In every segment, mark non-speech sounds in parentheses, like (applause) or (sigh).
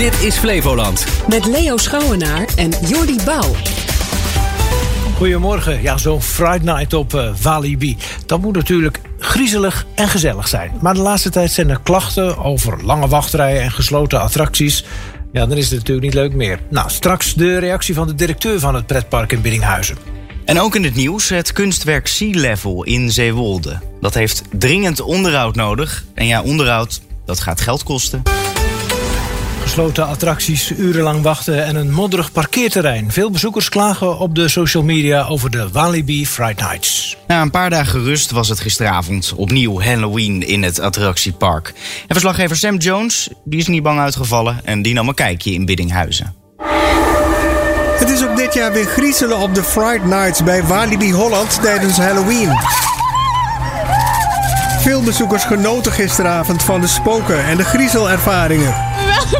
Dit is Flevoland. Met Leo Schouwenaar en Jordi Bouw. Goedemorgen. Ja, zo'n Friday Night op uh, Walibi. Dat moet natuurlijk griezelig en gezellig zijn. Maar de laatste tijd zijn er klachten over lange wachtrijen en gesloten attracties. Ja, dan is het natuurlijk niet leuk meer. Nou, straks de reactie van de directeur van het pretpark in Biddinghuizen. En ook in het nieuws het kunstwerk Sea Level in Zeewolde. Dat heeft dringend onderhoud nodig. En ja, onderhoud, dat gaat geld kosten. Gesloten attracties, urenlang wachten en een modderig parkeerterrein. Veel bezoekers klagen op de social media over de Walibi Friday Nights. Na een paar dagen rust was het gisteravond opnieuw Halloween in het attractiepark. En verslaggever Sam Jones die is niet bang uitgevallen en die nam een kijkje in Biddinghuizen. Het is ook dit jaar weer griezelen op de Friday Nights bij Walibi Holland tijdens Halloween. Veel bezoekers genoten gisteravond van de spoken en de griezelervaringen.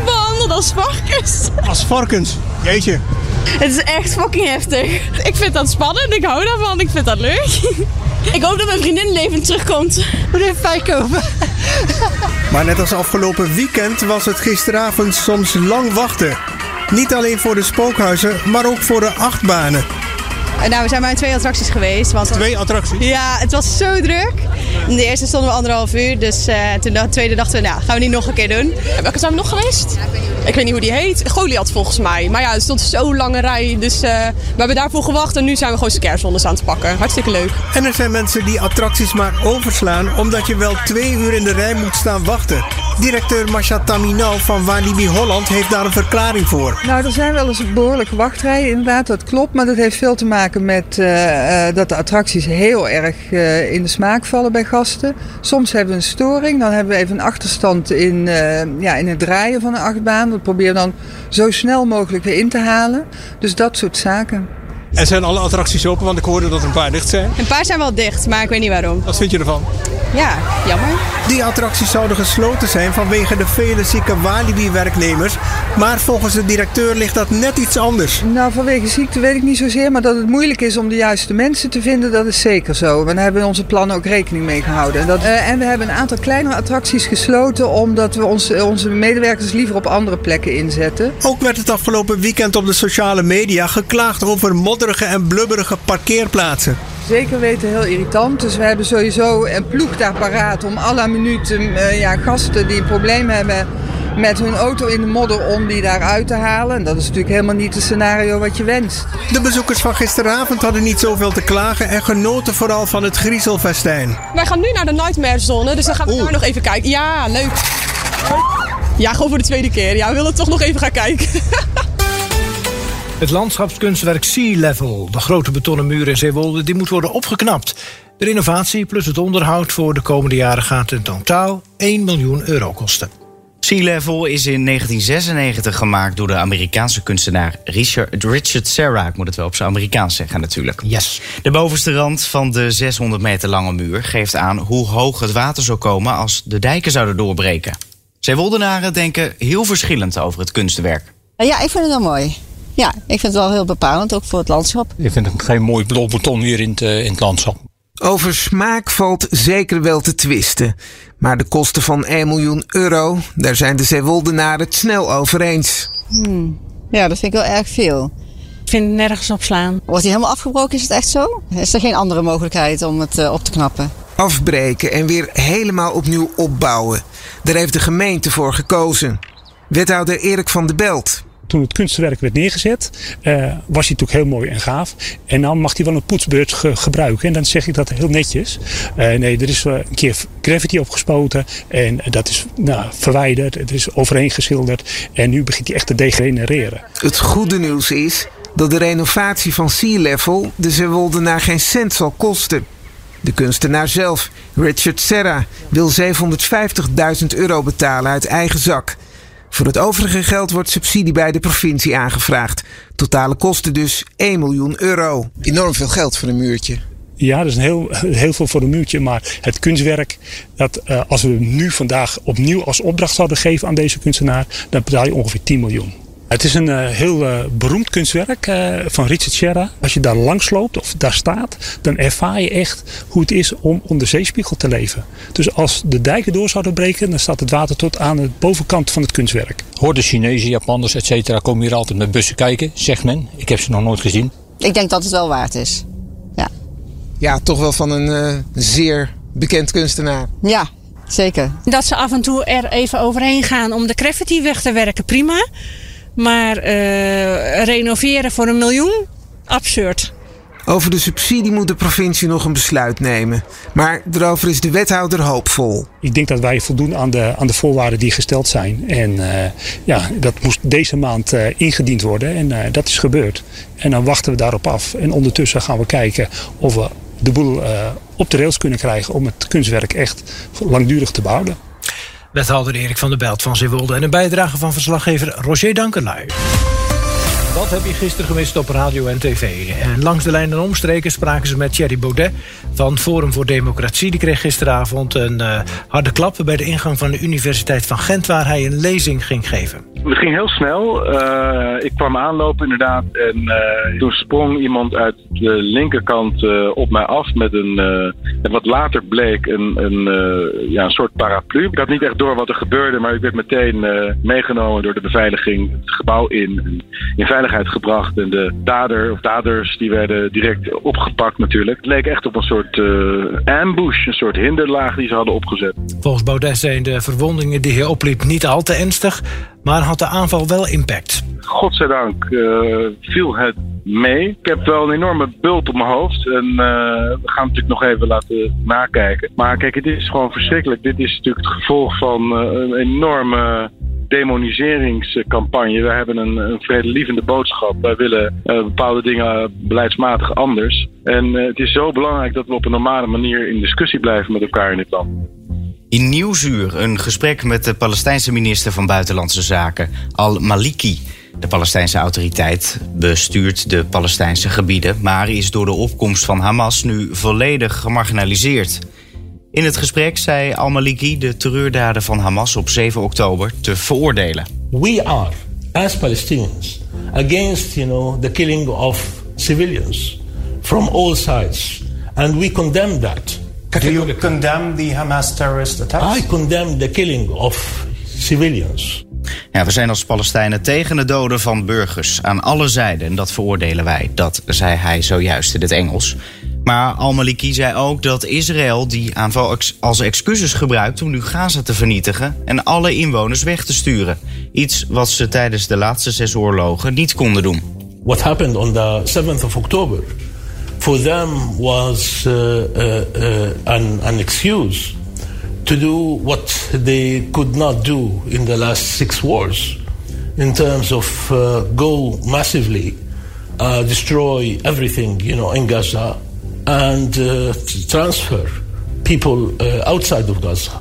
Wel als varkens. Als varkens, jeetje. Het is echt fucking heftig. Ik vind dat spannend, ik hou daarvan, ik vind dat leuk. (laughs) Ik hoop dat mijn vriendin levend terugkomt. Moet even bijkomen. Maar net als afgelopen weekend was het gisteravond soms lang wachten. Niet alleen voor de spookhuizen, maar ook voor de achtbanen. Nou, we zijn maar in twee attracties geweest. Want Twee attracties? Ja, het was zo druk. In de eerste stonden we anderhalf uur. Dus uh, toen de tweede dachten we, nou, gaan we niet nog een keer doen. En welke zijn we nog geweest? Ik weet niet hoe die heet. Goliath volgens mij. Maar ja, er stond zo'n lange rij. Dus uh, we hebben daarvoor gewacht. En nu zijn we gewoon scaresondes aan het pakken. Hartstikke leuk. En er zijn mensen die attracties maar overslaan... omdat je wel twee uur in de rij moet staan wachten. Directeur Masha Taminal van Walibi Holland heeft daar een verklaring voor. Nou, er zijn wel eens behoorlijke wachtrijen, inderdaad, dat klopt. Maar dat heeft veel te maken met uh, uh, dat de attracties heel erg uh, in de smaak vallen bij gasten. Soms hebben we een storing, dan hebben we even een achterstand in, ja, in het draaien van de achtbaan. Dat proberen we dan zo snel mogelijk weer in te halen. Dus dat soort zaken. En zijn alle attracties open? Want ik hoorde dat er een paar dicht zijn. Een paar zijn wel dicht, maar ik weet niet waarom. Wat vind je ervan? Ja, jammer. Die attracties zouden gesloten zijn vanwege de vele zieke Walibi-werknemers. Maar volgens de directeur ligt dat net iets anders. Nou, vanwege ziekte weet ik niet zozeer. Maar dat het moeilijk is om de juiste mensen te vinden, dat is zeker zo. We hebben in onze plannen ook rekening mee gehouden. En, dat, uh, en we hebben een aantal kleinere attracties gesloten omdat we ons, onze medewerkers liever op andere plekken inzetten. Ook werd het afgelopen weekend op de sociale media geklaagd over modderige en blubberige parkeerplaatsen. Zeker weten heel irritant. Dus we hebben sowieso een ploeg daar paraat om alle minuten uh, ja, gasten die een probleem hebben met hun auto in de modder om die daar uit te halen. En dat is natuurlijk helemaal niet het scenario wat je wenst. De bezoekers van gisteravond hadden niet zoveel te klagen en genoten vooral van het griezelfestijn. Wij gaan nu naar de Nightmare Zone, dus dan gaan we Oeh. daar nog even kijken. Ja, leuk. Ja, gewoon voor de tweede keer. Ja, we willen toch nog even gaan kijken. (laughs) Het landschapskunstwerk Sea Level, de grote betonnen muur in Zeewolde, die moet worden opgeknapt. De renovatie plus het onderhoud voor de komende jaren gaat in totaal 1 miljoen euro kosten. Sea Level is in 1996 gemaakt door de Amerikaanse kunstenaar Richard, Richard Serra. Ik moet het wel op zijn Amerikaans zeggen natuurlijk. Yes. De bovenste rand van de 600 meter lange muur geeft aan hoe hoog het water zou komen als de dijken zouden doorbreken. Zeewoldenaren denken heel verschillend over het kunstwerk. Ja, ik vind het wel mooi. Ja, ik vind het wel heel bepalend, ook voor het landschap. Ik vind het geen mooi blauw beton hier in het, uh, in het landschap. Over smaak valt zeker wel te twisten. Maar de kosten van 1 miljoen euro, daar zijn de Zeewoldenaren het snel over eens. Hmm. Ja, dat vind ik wel erg veel. Ik vind het nergens op slaan. Wordt hij helemaal afgebroken? Is het echt zo? Is er geen andere mogelijkheid om het uh, op te knappen? Afbreken en weer helemaal opnieuw opbouwen. Daar heeft de gemeente voor gekozen. Wethouder Erik van de Belt toen het kunstwerk werd neergezet, uh, was hij natuurlijk heel mooi en gaaf. En dan mag hij wel een poetsbeurt ge gebruiken. En dan zeg ik dat heel netjes. Uh, nee, er is uh, een keer graffiti opgespoten. En dat is nou, verwijderd. Het is overheen geschilderd. En nu begint hij echt te degenereren. Het goede nieuws is dat de renovatie van Sea Level de Zeewoldenaar geen cent zal kosten. De kunstenaar zelf, Richard Serra, wil 750.000 euro betalen uit eigen zak. Voor het overige geld wordt subsidie bij de provincie aangevraagd. Totale kosten dus 1 miljoen euro. Enorm veel geld voor een muurtje. Ja, dat is een heel, heel veel voor een muurtje. Maar het kunstwerk, dat, uh, als we nu vandaag opnieuw als opdracht zouden geven aan deze kunstenaar, dan betaal je ongeveer 10 miljoen. Het is een uh, heel uh, beroemd kunstwerk uh, van Richard Serra. Als je daar langs loopt of daar staat, dan ervaar je echt hoe het is om onder zeespiegel te leven. Dus als de dijken door zouden breken, dan staat het water tot aan de bovenkant van het kunstwerk. Hoor de Chinezen, Japanners, et cetera, komen hier altijd met bussen kijken, zegt men. Ik heb ze nog nooit gezien. Ik denk dat het wel waard is. Ja, Ja, toch wel van een eh, zeer bekend kunstenaar. ja zeker. Dat ze af en toe er even overheen gaan om de graffiti weg te werken, prima. Maar eh, renoveren voor een miljoen? Absurd. Over de subsidie moet de provincie nog een besluit nemen. Maar daarover is de wethouder hoopvol. Ik denk dat wij voldoen aan de, aan de voorwaarden die gesteld zijn. En eh, ja, dat moest deze maand eh, ingediend worden en eh, dat is gebeurd. En dan wachten we daarop af. En ondertussen gaan we kijken of we de boel eh, op de rails kunnen krijgen om het kunstwerk echt langdurig te behouden. Wethouder Erik van der Belt van Zeewolde en een bijdrage van verslaggever Roger Dankenlui. Dat heb je gisteren gemist op radio en tv. En langs de lijn en omstreken spraken ze met Thierry Baudet van Forum voor Democratie. Die kreeg gisteravond een eh, harde klap bij de ingang van de Universiteit van Gent... waar hij een lezing ging geven. Het ging heel snel. Eh, ik kwam aanlopen inderdaad. En eh, toen sprong iemand uit de linkerkant op mij af met een, en wat later bleek, een, een, ja, een soort paraplu. Ik had niet echt door wat er gebeurde, maar ik werd meteen meegenomen door de beveiliging het gebouw in. In veiligheid gebracht. En de dader of daders die werden direct opgepakt natuurlijk. Het leek echt op een soort eh, ambush, een soort hinderlaag die ze hadden opgezet. Volgens Baudet zijn de verwondingen die hij opliep niet al te ernstig... maar had de aanval wel impact. Godzijdank eh, viel het mee. Ik heb wel een enorme bult op mijn hoofd. En eh, we gaan het natuurlijk nog even laten nakijken. Maar kijk, het is gewoon verschrikkelijk. Dit is natuurlijk het gevolg van een enorme demoniseringscampagne. Wij hebben een, een vredelievende boodschap. Wij willen eh, bepaalde dingen beleidsmatig anders. En eh, het is zo belangrijk dat we op een normale manier in discussie blijven met elkaar in dit land. In Nieuwsuur een gesprek met de Palestijnse minister van Buitenlandse Zaken, Al-Maliki. De Palestijnse autoriteit bestuurt de Palestijnse gebieden, maar is door de opkomst van Hamas nu volledig gemarginaliseerd. In het gesprek zei Al-Maliki de terreurdaden van Hamas op 7 oktober te veroordelen. we are, as Palestinians, against you know the killing of civilians from all sides, and we condemn that. Do you condemn the Hamas terrorist attacks? I condemn the killing of civilians. Ja, we zijn als Palestijnen tegen het doden van burgers aan alle zijden. En dat veroordelen wij. Dat zei hij zojuist in het Engels. Maar Al-Maliki zei ook dat Israël die aanval als excuses gebruikt om nu Gaza te vernietigen en alle inwoners weg te sturen. Iets wat ze tijdens de laatste zes oorlogen niet konden doen. What happened on the 7th of October for them was uh, uh, uh, an, an excuse to do what they could not do in the last six wars in terms of go massively, destroy everything, you know, in Gaza and uh, transfer people uh, outside of Gaza.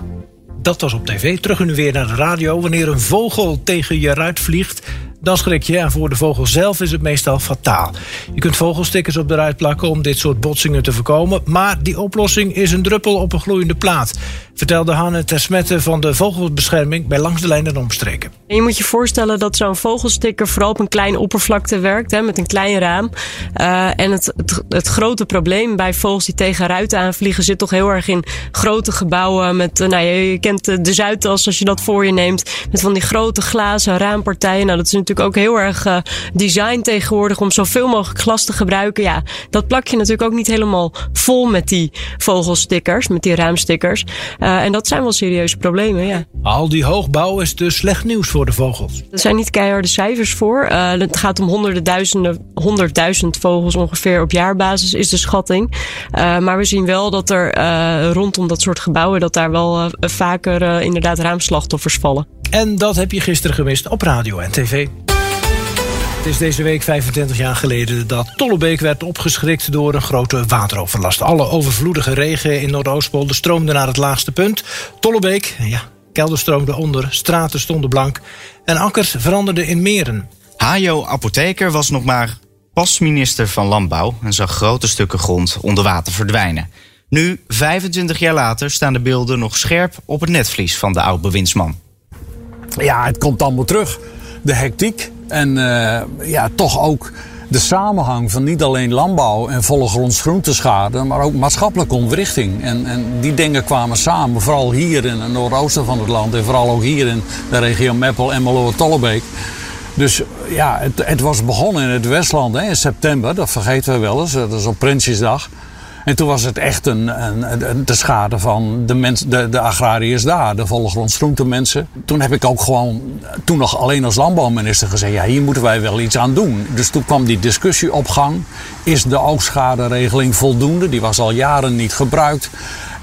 Dat was op tv. Terug nu weer naar de radio. Wanneer een vogel tegen je ruit vliegt, dan schrik je. En voor de vogel zelf is het meestal fataal. Je kunt vogelstickers op de ruit plakken om dit soort botsingen te voorkomen. Maar die oplossing is een druppel op een gloeiende plaat. Vertelde Hanne Tersmette van de Vogelbescherming bij Langs de Lijn en Omstreken. En je moet je voorstellen dat zo'n vogelsticker vooral op een kleine oppervlakte werkt, hè, met een klein raam. Uh, en het, het, grote probleem bij vogels die tegen ruiten aanvliegen zit toch heel erg in grote gebouwen. Met, uh, nou, je, je kent de, de Zuidas als je dat voor je neemt. Met van die grote glazen raampartijen. Nou, dat is natuurlijk ook heel erg uh, design tegenwoordig om zoveel mogelijk glas te gebruiken. Ja, dat plak je natuurlijk ook niet helemaal vol met die vogelstickers, met die raamstickers. Uh, en dat zijn wel serieuze problemen, ja. Al die hoogbouw is dus slecht nieuws voor de vogels. Er zijn niet keiharde cijfers voor. Uh, het gaat om honderden duizenden, honderdduizend vogels ongeveer op jaarbasis is de schatting. Maar we zien wel dat er rondom dat soort gebouwen dat daar wel vaker inderdaad raamslachtoffers vallen. En dat heb je gisteren gemist op radio en tv. Het is deze week 25 jaar geleden dat Tollebeek werd opgeschrikt door een grote wateroverlast. Alle overvloedige regen in Noordoostpolder stroomde naar het laagste punt. Tollebeek, ja, kelder stroomde onder, straten stonden blank en akkers veranderden in meren. Hajo Apotheker was nog maar pas minister van Landbouw en zag grote stukken grond onder water verdwijnen. Nu, 25 jaar later, staan de beelden nog scherp op het netvlies van de oud-bewindsman. Ja, het komt allemaal terug. De hectiek en uh, ja, toch ook de samenhang van niet alleen landbouw en volle grondsgroenteschade, maar ook maatschappelijke ontwrichting. En, en die dingen kwamen samen, vooral hier in het noordoosten van het land en vooral ook hier in de regio Meppel, Emmeloord, Tollebeek. Dus ja, het, het, was begonnen in het Westland hè, in september, dat vergeten we wel eens, dat is op Prinsjesdag. En toen was het echt een, een, de schade van de, mens, de, de agrariërs daar, de volgrondsgroentemensen. Toen heb ik ook gewoon, toen nog alleen als landbouwminister gezegd, ja hier moeten wij wel iets aan doen. Dus toen kwam die discussie op gang. Is de oogschaderegeling voldoende? Die was al jaren niet gebruikt.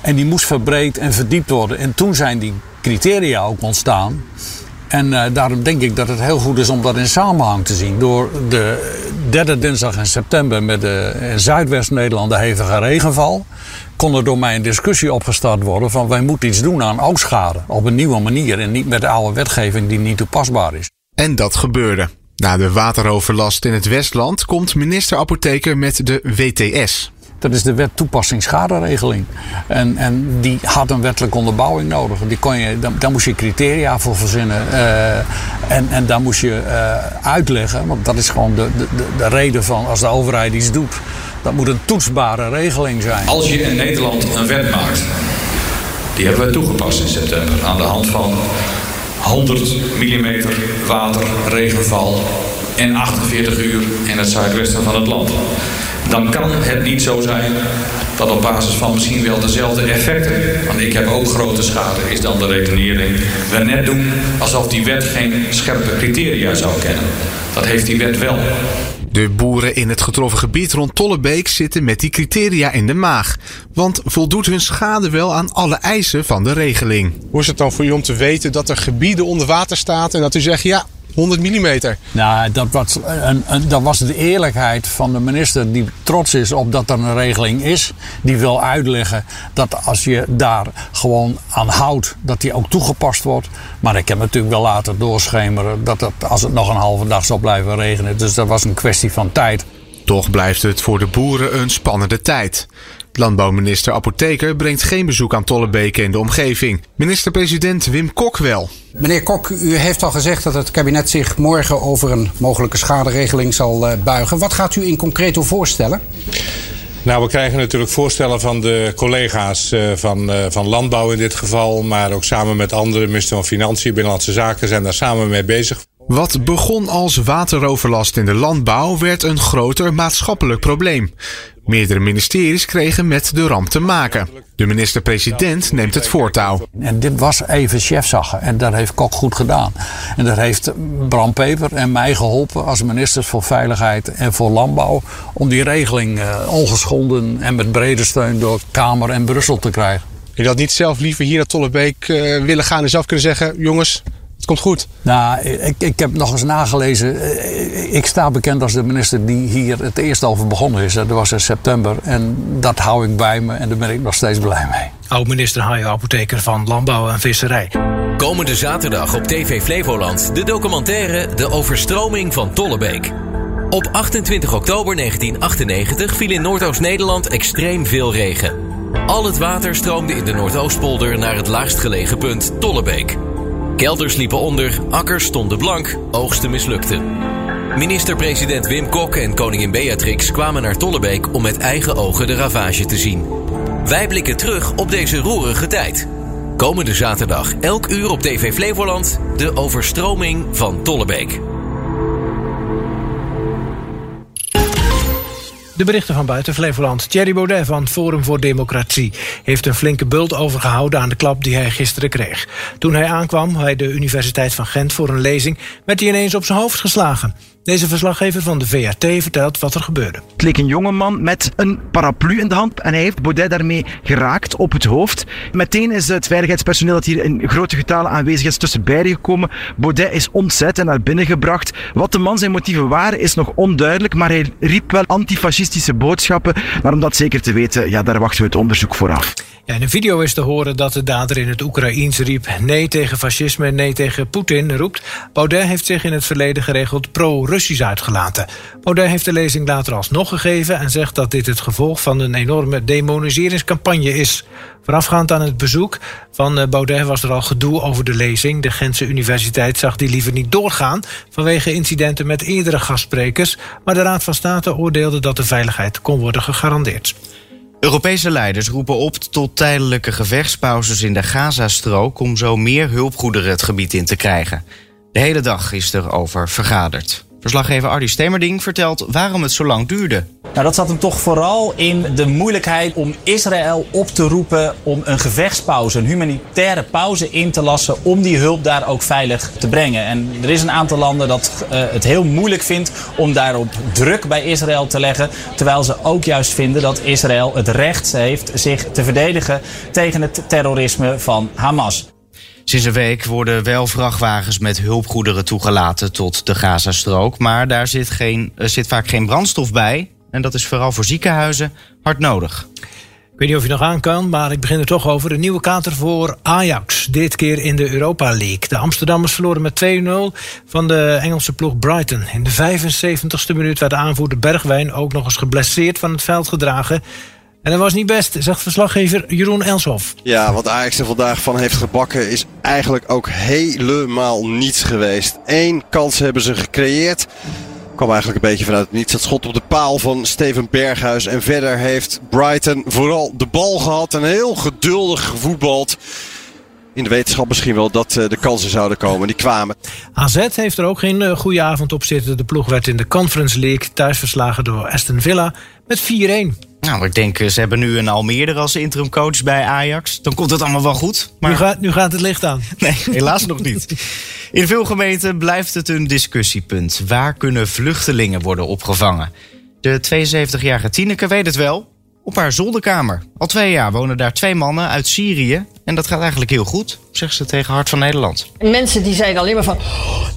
En die moest verbreed en verdiept worden. En toen zijn die criteria ook ontstaan. En uh, daarom denk ik dat het heel goed is om dat in samenhang te zien. Door de derde dinsdag in september met de, Zuidwest-Nederland de hevige regenval... kon er door mij een discussie opgestart worden van wij moeten iets doen aan oogschade. Op een nieuwe manier en niet met de oude wetgeving die niet toepasbaar is. En dat gebeurde. Na de wateroverlast in het Westland komt minister Apotheker met de WTS. Dat is de wet toepassing schaderegeling. En, en die had een wettelijke onderbouwing nodig. Die kon je, daar, moest je criteria voor verzinnen. Uh, en, en daar moest je uh, uitleggen. Want dat is gewoon de, de, de reden van als de overheid iets doet. Dat moet een toetsbare regeling zijn. Als je in Nederland een wet maakt. Die hebben we toegepast in september. Aan de hand van 100 mm water, regenval en 48 uur in het zuidwesten van het land dan kan het niet zo zijn dat op basis van misschien wel dezelfde effecten, want ik heb ook grote schade, is dan de redenering, we net doen alsof die wet geen scherpe criteria zou kennen. Dat heeft die wet wel. De boeren in het getroffen gebied rond Tollebeek zitten met die criteria in de maag. Want voldoet hun schade wel aan alle eisen van de regeling? Hoe is het dan voor u om te weten dat er gebieden onder water staan en dat u zegt ja, 100 mm. Nou, dat was, een, een, dat was de eerlijkheid van de minister die trots is op dat er een regeling is. Die wil uitleggen dat als je daar gewoon aan houdt, dat die ook toegepast wordt. Maar ik heb natuurlijk wel later doorschemeren dat het, als het nog een halve dag zou blijven regenen. Dus dat was een kwestie van tijd. Toch blijft het voor de boeren een spannende tijd. Landbouwminister Apotheker brengt geen bezoek aan Tollebeke in de omgeving. Minister-president Wim Kok wel. Meneer Kok, u heeft al gezegd dat het kabinet zich morgen over een mogelijke schaderegeling zal eh, buigen. Wat gaat u in concreto voorstellen? Nou, we krijgen natuurlijk voorstellen van de collega's eh, van, uh, van Landbouw in dit geval. Maar ook samen met andere, minister van Financiën, Binnenlandse Zaken zijn daar samen mee bezig. Wat begon als wateroverlast in de landbouw werd een groter maatschappelijk probleem. Meerdere ministeries kregen met de ramp te maken. De minister-president neemt het voortouw. En dit was even chefzaggen en dat heeft Kok goed gedaan. En dat heeft Bram Peper en mij geholpen als ministers voor Veiligheid en voor Landbouw... om die regeling uh, ongeschonden en met brede steun door Kamer en Brussel te krijgen. Je had niet zelf liever hier naar Tollebeek uh, willen gaan en zelf kunnen zeggen... jongens, komt goed. Nou, ik, ik heb nog eens nagelezen. Ik sta bekend als de minister die hier het eerst over begonnen is. Dat was in september. En dat hou ik bij me en daar ben ik nog steeds blij mee. Oud-minister Hajo Apotheker van Landbouw en Visserij. Komende zaterdag op TV Flevoland de documentaire De Overstroming van Tollebeek. Op 28 oktober 1998 viel in Noordoost-Nederland extreem veel regen. Al het water stroomde in de Noordoostpolder naar het laagst gelegen punt Tollebeek. Kelders liepen onder, akkers stonden blank, oogsten mislukten. Minister-president Wim Kok en koningin Beatrix kwamen naar Tollebeek om met eigen ogen de ravage te zien. Wij blikken terug op deze roerige tijd. Komende zaterdag, elk uur op TV Flevoland, de overstroming van Tollebeek. De berichten van buiten Flevoland. Thierry Baudet van Forum voor Democratie heeft een flinke bult overgehouden aan de klap die hij gisteren kreeg. Toen hij aankwam bij de Universiteit van Gent voor een lezing, werd hij ineens op zijn hoofd geslagen. Deze verslaggever van de VRT vertelt wat er gebeurde. Het leek een jongeman met een paraplu in de hand en hij heeft Baudet daarmee geraakt op het hoofd. Meteen is het veiligheidspersoneel dat hier in grote getalen aanwezig is tussen beiden gekomen. Baudet is ontzet en naar binnen gebracht. Wat de man zijn motieven waren is nog onduidelijk, maar hij riep wel antifascistische boodschappen. Maar om dat zeker te weten, ja, daar wachten we het onderzoek voor af. Ja, in een video is te horen dat de dader in het Oekraïens riep nee tegen fascisme, nee tegen Poetin roept. Baudet heeft zich in het verleden geregeld pro Russisch uitgelaten. Baudet heeft de lezing later alsnog gegeven en zegt dat dit het gevolg van een enorme demoniseringscampagne is. Voorafgaand aan het bezoek van eh, Baudet was er al gedoe over de lezing. De Gentse Universiteit zag die liever niet doorgaan vanwege incidenten met eerdere gastsprekers. Maar de Raad van State oordeelde dat de veiligheid kon worden gegarandeerd. Europese leiders roepen op tot tijdelijke gevechtspauzes in de Gazastrook om zo meer hulpgoederen het gebied in te krijgen. De hele dag is er over vergaderd. Verslaggever Ardy Stemerding vertelt waarom het zo lang duurde. Nou, dat zat hem toch vooral in de moeilijkheid om Israël op te roepen om een gevechtspauze, een humanitaire pauze in te lassen om die hulp daar ook veilig te brengen. En er is een aantal landen dat uh, het heel moeilijk vindt om daarop druk bij Israël te leggen, terwijl ze ook juist vinden dat Israël het recht heeft zich te verdedigen tegen het terrorisme van Hamas. Sinds een week worden wel vrachtwagens met hulpgoederen toegelaten tot de Gazastrook. Maar daar zit, geen, zit vaak geen brandstof bij. En dat is vooral voor ziekenhuizen hard nodig. Ik weet niet of je nog aan kan, maar ik begin er toch over. Een nieuwe kater voor Ajax. Dit keer in de Europa League. De Amsterdammers verloren met 2-0 van de Engelse ploeg Brighton. In de 75ste minuut werd de aanvoerder Bergwijn ook nog eens geblesseerd van het veld gedragen. En dat was niet best, zegt verslaggever Jeroen Elshoff. Ja, wat Ajax er vandaag van heeft gebakken is eigenlijk ook helemaal niets geweest. Eén kans hebben ze gecreëerd. Kwam eigenlijk een beetje vanuit het niets. Dat schot op de paal van Steven Berghuis. En verder heeft Brighton vooral de bal gehad en heel geduldig gevoetbald. In de wetenschap misschien wel dat de kansen zouden komen. Die kwamen. AZ heeft er ook geen goede avond op zitten. De ploeg werd in de Conference League thuis verslagen door Aston Villa met 4-1. Nou, ik denk, ze hebben nu een Almere als interimcoach bij Ajax. Dan komt het allemaal wel goed. Maar... Nu, gaat, nu gaat het licht aan. (laughs) Nee, helaas nog niet. In veel gemeenten blijft het een discussiepunt. Waar kunnen vluchtelingen worden opgevangen? De 72-jarige Tineke weet het wel. Op haar zolderkamer. Al twee jaar wonen daar twee mannen uit Syrië. En dat gaat eigenlijk heel goed, zegt ze tegen Hart van Nederland. Mensen die zeiden alleen maar van...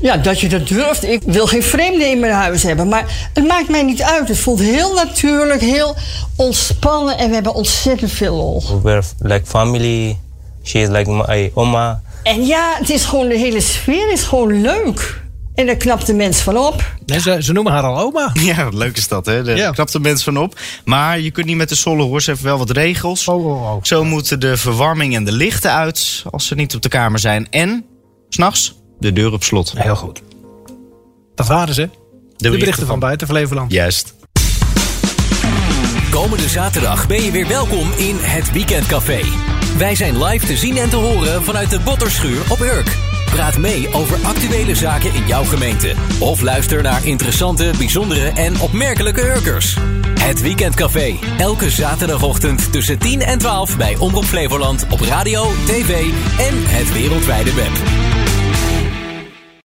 ja, dat je dat durft. Ik wil geen vreemden in mijn huis hebben. Maar het maakt mij niet uit. Het voelt heel natuurlijk, heel ontspannen. En we hebben ontzettend veel lol. We're like family. She is like my oma. En ja, het is gewoon, de hele sfeer is gewoon leuk. En daar knapt de mens van op. Nee, ze, ze, noemen haar al oma. (laughs) Ja, wat leuk is dat, hè? Daar ja. knapt de mens van op. Maar je kunt niet met de zolle hoor. Ze heeft wel wat regels. Oh, oh, oh. Zo moeten de verwarming en de lichten uit als ze niet op de kamer zijn. En, s'nachts, de deur op slot. Heel goed. Dat waren ze. De, de berichten van buiten Flevoland. Juist. Komende zaterdag ben je weer welkom in het Weekendcafé. Wij zijn live te zien en te horen vanuit de Botterschuur op Urk. Praat mee over actuele zaken in jouw gemeente. Of luister naar interessante, bijzondere en opmerkelijke Urkers. Het Weekendcafé. Elke zaterdagochtend tussen 10 en 12 bij Omroep Flevoland op radio, tv en het wereldwijde web.